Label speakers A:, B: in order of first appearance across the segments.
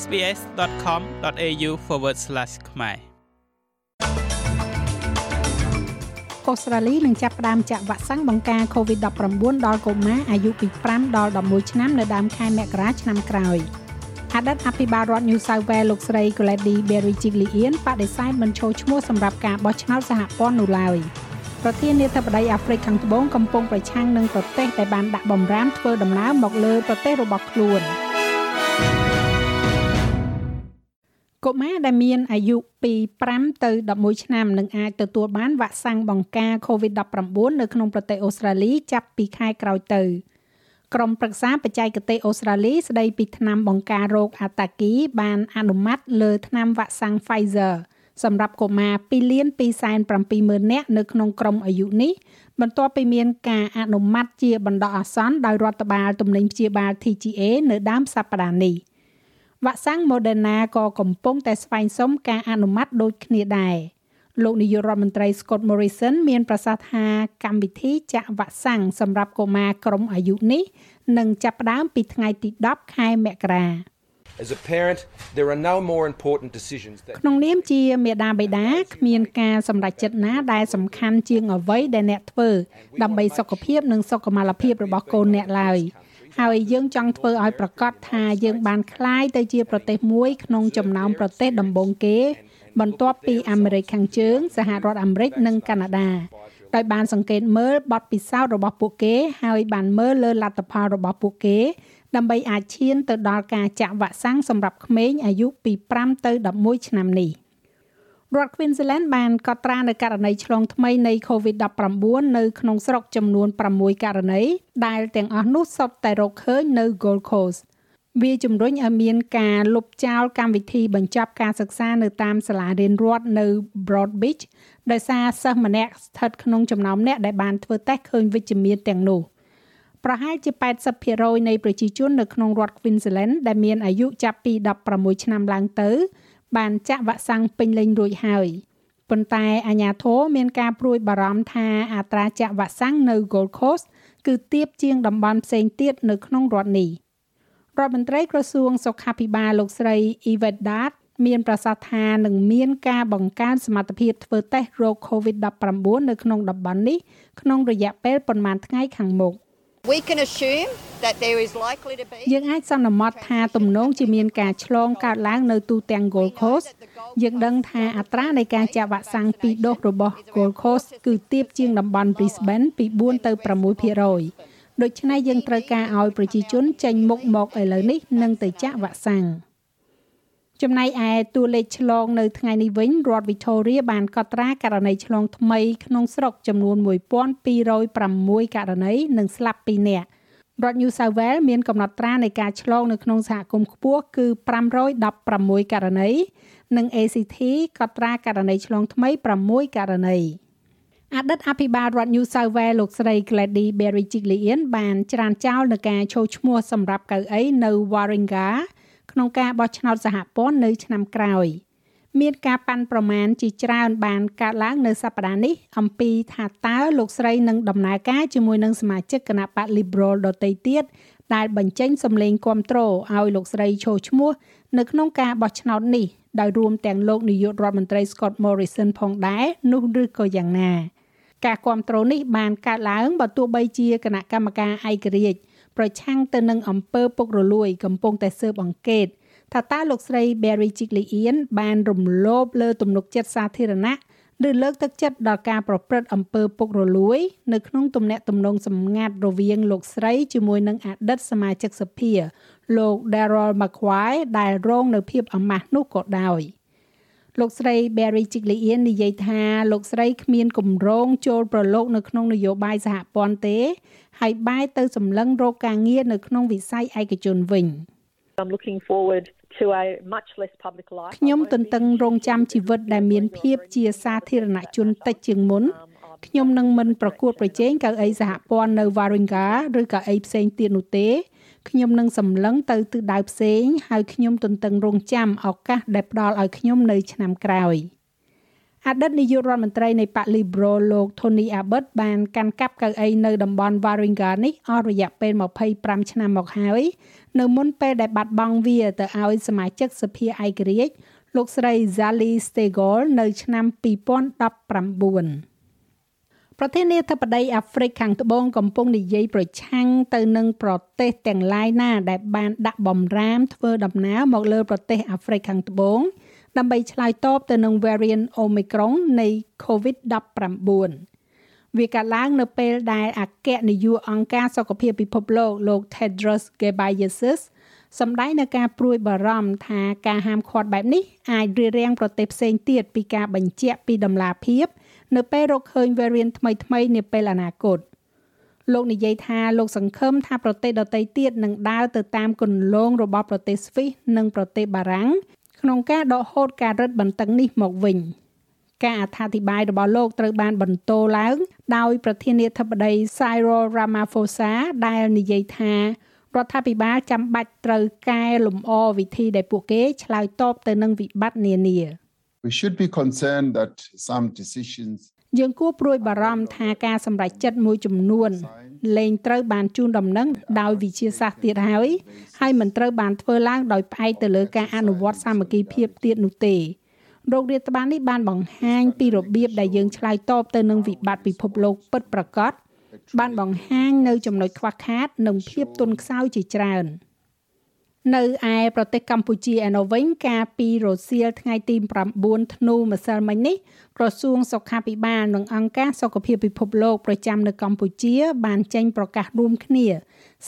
A: sbs.com.au/ ខ្មែរ
B: អូស្ត្រាលីនឹងចាប់ផ្ដើមចាក់វ៉ាក់សាំងបង្ការ COVID-19 ដល់កុមារអាយុពី5ដល់11ឆ្នាំនៅដើមខែមករាឆ្នាំក្រោយអតីតអភិបាលរដ្ឋ New South Wales លោកស្រី Gladys Berejiklian បដិសេធមិនចូលឈ្មោះសម្រាប់ការបោះឆ្នោតសហព័ន្ធនោះឡើយប្រធានាធិបតីអាហ្វ្រិកខាងត្បូងកំពុងប្រឆាំងនឹងប្រទេសដែលបានដាក់បំរាមធ្វើដំណើរមកលើប្រទេសរបស់ខ្លួន។ មារដែលមានអាយុពី5ទៅ11ឆ្នាំនឹងអាចទទួលបានវ៉ាក់សាំងបង្ការ COVID-19 នៅក្នុងប្រទេសអូស្ត្រាលីចាប់ពីខែក្រោយទៅក្រុមប្រឹក្សាបច្ចេកទេសអូស្ត្រាលីស្ដីពីថ្នាំបង្ការរោគអាតាគី បានអនុម័តលើថ្នាំវ៉ាក់សាំង Pfizer សម្រាប់កុមារ2លាន270,000នាក់នៅក្នុងក្រុមអាយុនេះបន្ទាប់ពីមានការអនុម័តជាបណ្ដោះអាសន្នដោយរដ្ឋបាលទំនិញព្យាបាល TGA នៅដើមសប្តាហ៍នេះ។ វ៉ាក់សាំង Moderna ក៏កំពុងតែស្វែងសុំការអនុម័តដូចគ្នាដែរលោកនាយករដ្ឋមន្ត្រី Scott Morrison មានប្រសាសន៍ថាកម្មវិធីចាក់វ៉ាក់សាំងសម្រាប់កុមារក្រុមអាយុនេះនឹងចាប់ផ្ដើមពីថ្ងៃទី10ខែមករា
C: As a parent there are no more important decisions that
B: ក្នុងនាមជាមាតាបិតាគ្មានការសម្រេចចិត្តណាដែលសំខាន់ជាងអ្វីដែលអ្នកធ្វើដើម្បីសុខភាពនិងសុខុមាលភាពរបស់កូនអ្នកឡើយ ហើយយើងចង់ធ្វើឲ្យប្រកាសថាយើងបានคล้ายទៅជាប្រទេសមួយក្នុងចំណោមប្រទេសដំបូងគេ បន្ទាប់ពីអាមេរិកខាងជើងសហរដ្ឋអាមេរិកនិងកាណាដាដោយបានសង្កេតមើលបទពិសោធន៍របស់ពួកគេ ហើយបានមើលលើលទ្ធផលរបស់ពួកគេ ដើម្បីអាចឈានទៅដល់ការចាក់វ៉ាក់សាំងសម្រាប់ក្មេងអាយុពី5ទៅ11ឆ្នាំនេះ រដ្ឋ Queensland បានកត់ត្រានៅករណីឆ្លងថ្មីនៃ COVID-19 នៅក្នុងស្រុកចំនួន6ករណីដែលទាំងអស់នោះសុទ្ធតែរកឃើញនៅ Gold Coast វាជំរុញឲ្យមានការលុបចោលកម្មវិធីបញ្ចប់ការសិក្សានៅតាមសាលារៀនរដ្ឋនៅ Broadbeach ដោយសារសិស្សម្នាក់ស្ថិតក្នុងចំណោមអ្នកដែលបានធ្វើតេស្តឃើញវិជ្ជមានទាំងនោះប្រហែលជា80%នៃប្រជាជននៅក្នុងរដ្ឋ Queensland ដែលមានអាយុចាប់ពី16ឆ្នាំឡើងទៅ បានចាក់វ៉ាក់សាំងពេញលេញរួចហើយប៉ុន្តែអាជ្ញាធរមានការព្រួយបារម្ភថាអត្រាចាក់វ៉ាក់សាំងនៅ Gold Coast គឺទាបជាងតំបន់ផ្សេងទៀតនៅក្នុងរដ្ឋនេះរដ្ឋមន្ត្រីក្រសួងសុខាភិបាលលោកស្រី Yvette Dart មានប្រសាសន៍ថានឹងមានការបង្កើនសមត្ថភាពធ្វើតេស្តរោគ COVID-19 នៅក្នុងតំបន់នេះក្នុងរយៈពេលប្រមាណថ្ងៃខាងមុខ
D: We can assume that there is likely to be
B: យើងអាចសន្មត់ថាទំនងជាមានការឆ្លងកើតឡើងនៅទូទាំង Gold Coast យើងដឹងថាអត្រានៃការចាក់វ៉ាក់សាំងពីរដូសរបស់ Gold Coast គឺទាបជាងតំបន់ Brisbane ពី4ទៅ6%ដូច្នេះយើងត្រូវការឲ្យប្រជាជនចេញមុខមកឥឡូវនេះនិងទៅចាក់វ៉ាក់សាំង ចំណែកឯតួលេខឆ្លងនៅថ្ងៃនេះវិញរដ្ឋ Victoria បានកត់ត្រាករណីឆ្លងថ្មីក្នុងស្រុកចំនួន1206ករណីនិងស្លាប់2នាក់រដ្ឋ New South Wales មានកំណត់ត្រានៃការឆ្លងនៅក្នុងសហគមន៍ខ្ពស់គឺ516ករណីនិង ACT កត់ត្រាករណីឆ្លងថ្មី6ករណីអតីតអភិបាលរដ្ឋ New South Wales លោកស្រី Gladys Berejiklian បានច្រានចោលនឹងការចូលឈ្មោះសម្រាប់កៅអីនៅ Warringah ក្នុងការបោះឆ្នោតសហព័ន្ធនៅឆ្នាំក្រោយមានការប៉ាន់ប្រមាណជាច្រើនបានកើតឡើងនៅសប្តាហ៍នេះអំពីថាតើលោកស្រីនឹងដំណើរការជាមួយនឹងសមាជិកគណៈបក Liberal ដទៃទៀតដែលបញ្ចេញសម្លេងគាំទ្រឲ្យលោកស្រីចូលឈ្មោះនៅក្នុងការបោះឆ្នោតនេះដោយរួមទាំងលោកនាយករដ្ឋមន្ត្រី Scott Morrison ផងដែរនោះឬក៏យ៉ាងណា ការគ្រប់គ្រងនេះបានកើតឡើងបើទោះបីជាគណៈកម្មការឯករាជ្យ ប្រឆាំងទៅនឹងអំពើពុករលួយ កំពុងតែស៊ើបអង្កេតថាតើលោកស្រី Barry Chiglian បានរំលោភលើទំនុកចិត្តសាធារណៈឬលើកទឹកចិត្តដល់ការប្រព្រឹត្តអំពើពុករលួយ នៅក្នុងទំនាក់ទំនងសម្ងាត់រវាងលោកស្រីជាមួយនឹងអតីតសមាជិកសភា លោក Daryl McQuay ដែលរងនៅភាពអាម៉ាស់នោះក៏ដោយ លោកស្រី Barry Chiglian និយាយថាលោកស្រីគ្មានគម្រោងចូលប្រឡូកនៅក្នុងនយោបាយសហព័ន្ធទេហើយបែរទៅសម្លឹងរកការងារនៅក្នុងវិស័យឯកជនវិញ
E: I'm looking forward to a much less public life
B: ខ្ញុំទន្ទឹងរង់ចាំជីវិតដែលមានភាពជាសាធារណជនតិចជាងមុនខ្ញុំនឹងមិនប្រកួតប្រជែងកៅអីសហព័ន្ធនៅ Warringah ឬកៅអីផ្សេងទៀតនោះទេ ខ្ញុំនឹងសម្លឹងទៅទិសដៅផ្សេង ហើយខ្ញុំទន្ទឹងរង់ចាំឱកាសដែលផ្ដល់ឲ្យខ្ញុំនៅឆ្នាំក្រោយ។អតីតនាយករដ្ឋមន្ត្រីនៃប៉ា Liberal លោក Tony Abbott បានកាន់កាប់កៅអីនៅតំបន់ Warringah នេះអស់រយៈពេល25ឆ្នាំមកហើយនៅមុនពេលដែលបាត់បង់វាទៅឲ្យសមាជិកសភាឯករាជ្យលោកស្រី Zali Steggall នៅឆ្នាំ2019 ប្រធានាធិបតីអាហ្វ្រិកខាងត្បូងកំពុងនិយាយប្រឆាំងទៅនឹងប្រទេសទាំងឡាយណា ដែលបានដាក់បំរាមធ្វើដំណើរមកលើប្រទេសអាហ្វ្រិកខាងត្បូងដើម្បីឆ្លើយតបទៅនឹង variant Omicron នៃ COVID-19 វាកើតឡើងនៅពេលដែលអគ្គនាយកអង្គការសុខភាពពិភពលោកលោក Tedros Ghebreyesus សម្ដែងនៅការព្រួយបារម្ភថាការហាមឃាត់បែបនេះអាចរារាំងប្រទេសផ្សេងទៀតពីការបញ្ជាក់ពីដំណាភាព នៅពេលរកឃើញ variant ថ្មីៗនាពេលអនាគតលោកនិយាយថាលោកសង្ឃឹមថាប្រទេសដទៃទៀតនឹងដើរទៅតាមគន្លងរបស់ប្រទេសស្វីសនិងប្រទេសបារាំងក្នុងការដកហូតការរឹតបន្តឹងនេះមកវិញការអត្ថាធិប្បាយរបស់លោកត្រូវបានបន្តឡើង ដោយប្រធានាធិបតី Cyril Ramaphosa ដែលនិយាយថារដ្ឋាភិបាលចាំបាច់ត្រូវកែលម្អវិធីដែលពួកគេឆ្លើយតបទៅនឹងវិបត្តិនានា
F: We should be concerned that some decisions
B: យើងគួរព្រួយបារម្ភថាការសម្រេចចិត្តមួយចំនួនលែងត្រូវបានជូនដំណឹងដោយវិជាសាស្ត្រទៀតហើយហើយមិនត្រូវបានធ្វើឡើងដោយផ្អែកទៅលើការអនុវត្តសាមគ្គីភាពទៀតនោះទេโรគរាតត្បាតនេះបានបង្ហាញពីរបៀបដែលយើងឆ្លើយតបទៅនឹងវិបត្តិពិភពលោកពិតប្រាកដបានបង្ហាញនៅចំណុចខ្វះខាតនិងភាពទន់ខ្សោយជាច្រើន។ នៅឯប្រទេសកម្ពុជាឯនោះវិញការពីរសៀលថ្ងៃទី9ធ្នូម្សិលមិញនេះក្រសួងសុខាភិបាលនិងអង្គការសុខភាពពិភពលោកប្រចាំនៅកម្ពុជា បានចេញប្រកាសរួមគ្នា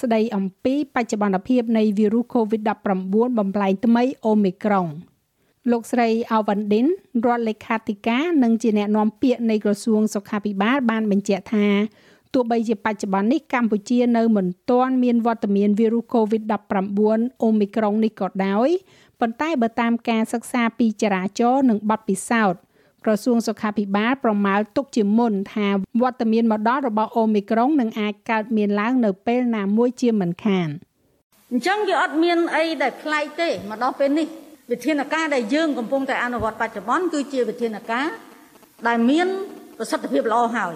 B: ស្ដីអំពីបច្ចុប្បន្នភាពនៃវីរុស COVID-19 បំប្លែងថ្មីអូមីក្រុងលោកស្រីអាវ៉ាន់ឌិនរដ្ឋលេខាធិការនិងជាអ្នកនាំពាក្យនៃក្រសួងសុខាភិបាលបានបញ្ជាក់ថា ទោះបីជាបច្ចុប្បន្ននេះកម្ពុជានៅមិនទាន់មានវត្តមានវីរុស COVID-19 អូមីក្រុងនេះក៏ដោយប៉ុន្តែបើតាមការសិក្សាពីចរាចរណ៍និងបទពិសោធន៍ក្រសួងសុខាភិបាលប្រមាលទុកជាមុនថាវត្តមានមកដល់របស់អូមីក្រុងនឹងអាចកើតមានឡើងនៅពេលណាមួយជាមិនខាន
G: អញ្ចឹងវាអត់មានអីដែលប្លែកទេមកដល់ពេលនេះវិធានការដែលយើងកំពុងតែអនុវត្តបច្ចុប្បន្នគឺជាវិធានការដែលមានប្រសិទ្ធភាពល្អហើយ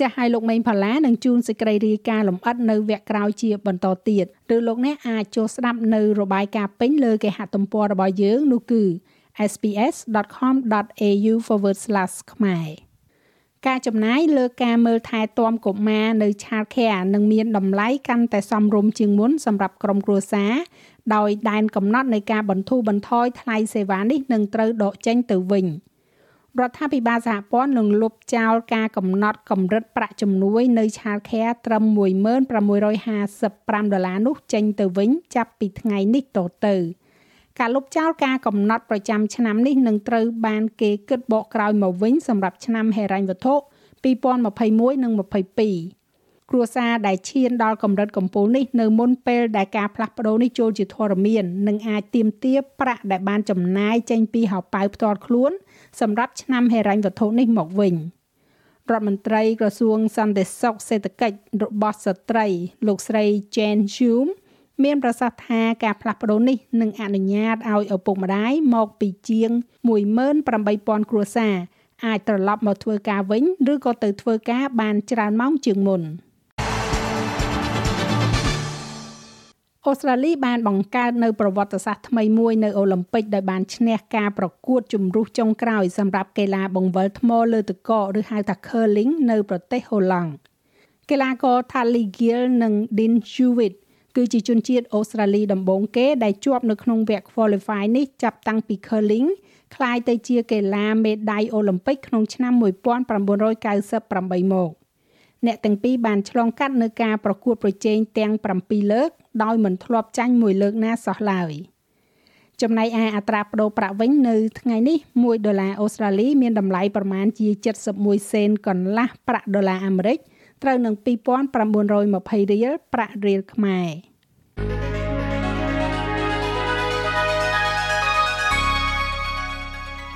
B: ចាស់ឲ្យលោកមេងផល្លានឹងជួនសេចក្តីរាយការណ៍លម្អិតនៅវគ្គក្រោយជាបន្តទៀតឬលោកអ្នកអាចចូលស្ដាប់នៅរបាយការណ៍ពេញលើគេហទំព័ររបស់យើងនោះគឺ sps.com.au/ ខ្មែរការចំណាយលើការមើលថែទាំកុមារនៅ Child Care នឹងមានតម្លៃកាន់តែសមរម្យជាងមុនសម្រាប់ក្រុមគ្រួសារដោយដែនកំណត់នៃការបន្ធូរបន្ថយថ្លៃសេវានេះនឹងត្រូវដកចេញទៅវិញ។ រដ្ឋាភិបាលសហព័ន្ធនឹងលុបចោលការកំណត់កម្រិតប្រាក់ជំនួយនៅ Child Care ត្រឹម1655ដុល្លារនោះចេញទៅវិញ ចាប់ពីថ្ងៃនេះតទៅការលុបចោលការកំណត់ប្រចាំឆ្នាំនេះនឹងត្រូវបានគេគិតបកក្រោយមកវិញសម្រាប់ឆ្នាំហិរញ្ញវត្ថុ2021និង22គ្រួសារដែលឈានដល់កម្រិតកំពូលនេះនៅមុនពេលដែលការផ្លាស់ប្ដូរនេះចូលជាធរមាននឹងអាចទៀមទាប្រាក់ដែលបានចំណាយចេញពីហោប៉ៅផ្ទាល់ខ្លួន សម្រាប់ឆ្នាំហិរញ្ញវត្ថុនេះមកវិញរដ្ឋមន្ត្រីក្រសួងសន្តិសុខសេដ្ឋកិច្ចរបស់ស្ត្រី លោកស្រី Jane Hume មានប្រសាសន៍ថាការផ្លាស់ប្ដូរនេះនឹងអនុញ្ញាតឲ្យឪពុកម្ដាយមកពីជាង18000គ្រួសារអាចត្រឡប់មកធ្វើការវិញ ឬក៏ទៅធ្វើការបានច្រើនម៉ោងជាងមុន។ អូស្ត្រាលីបានបង្កើតនៅប្រវត្តិសាស្ត្រថ្មីមួយនៅអូឡ িম্প ិកដោយបានឈ្នះការប្រកួតជម្រុះចុងក្រោយសម្រាប់កីឡាបង្វិលថ្មលើទឹកកកឬហៅថា curling នៅប្រទេសហូឡង់កីឡាករ Tally Gill និង Dean Hewitt គឺជាជនជាតិអូស្ត្រាលីដំបូងគេដែលជាប់នៅក្នុងវគ្គ qualify នេះចាប់តាំងពី curling ក្លាយទៅជាកីឡាមេដាយអូឡ িম্প ិកក្នុងឆ្នាំ1998មក អ្នកទាំងពីរបានឆ្លងកាត់នៅការប្រកួតប្រជែងទាំង7លើក ដោយមិនធ្លាប់ចាញ់មួយលើកណាសោះឡើយចំណែកឯអត្រាប្តូរប្រាក់វិញនៅថ្ងៃនេះ1ដុល្លារអូស្ត្រាលីមានតម្លៃប្រមាណជា71សេនកន្លះប្រាក់ដុល្លារអាមេរិកត្រូវនឹង2920រៀលប្រាក់រៀលខ្មែរ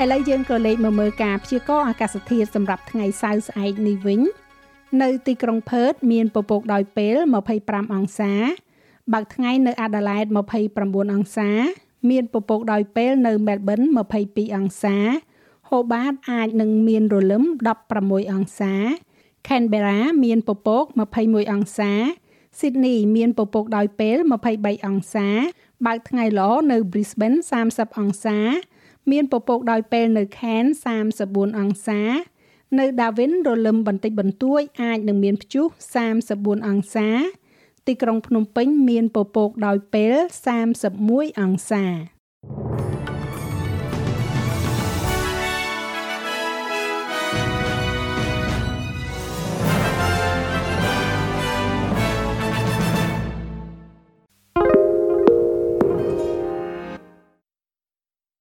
B: ឥឡូវយើងក៏លេខមកមើលការព្យាករណ៍អាកាសធាតុសម្រាប់ថ្ងៃសៅរ៍ស្អែកនេះវិញ នៅទីក្រុងផឺតមានពពកដោយពេល25អង្សា បើកថ្ងៃនៅអាដាលេដ29អង្សា មានពពកដោយពេលនៅមែលប៊ន22អង្សា Hobart អាចនឹងមានរលឹម16អង្សា Canberra មានពពក21អង្សា Sydney មានពពកដោយពេល23អង្សា បើកថ្ងៃល្អនៅ Brisbane 30អង្សា មានពពកដោយពេលនៅ Cairns 34អង្សា នៅ Darwin រលឹមបន្តិចបន្តួចអាចនឹងមានព្យុះ34អង្សាទីក្រុងភ្នំពេញមានពពកដោយពេល31អង្សា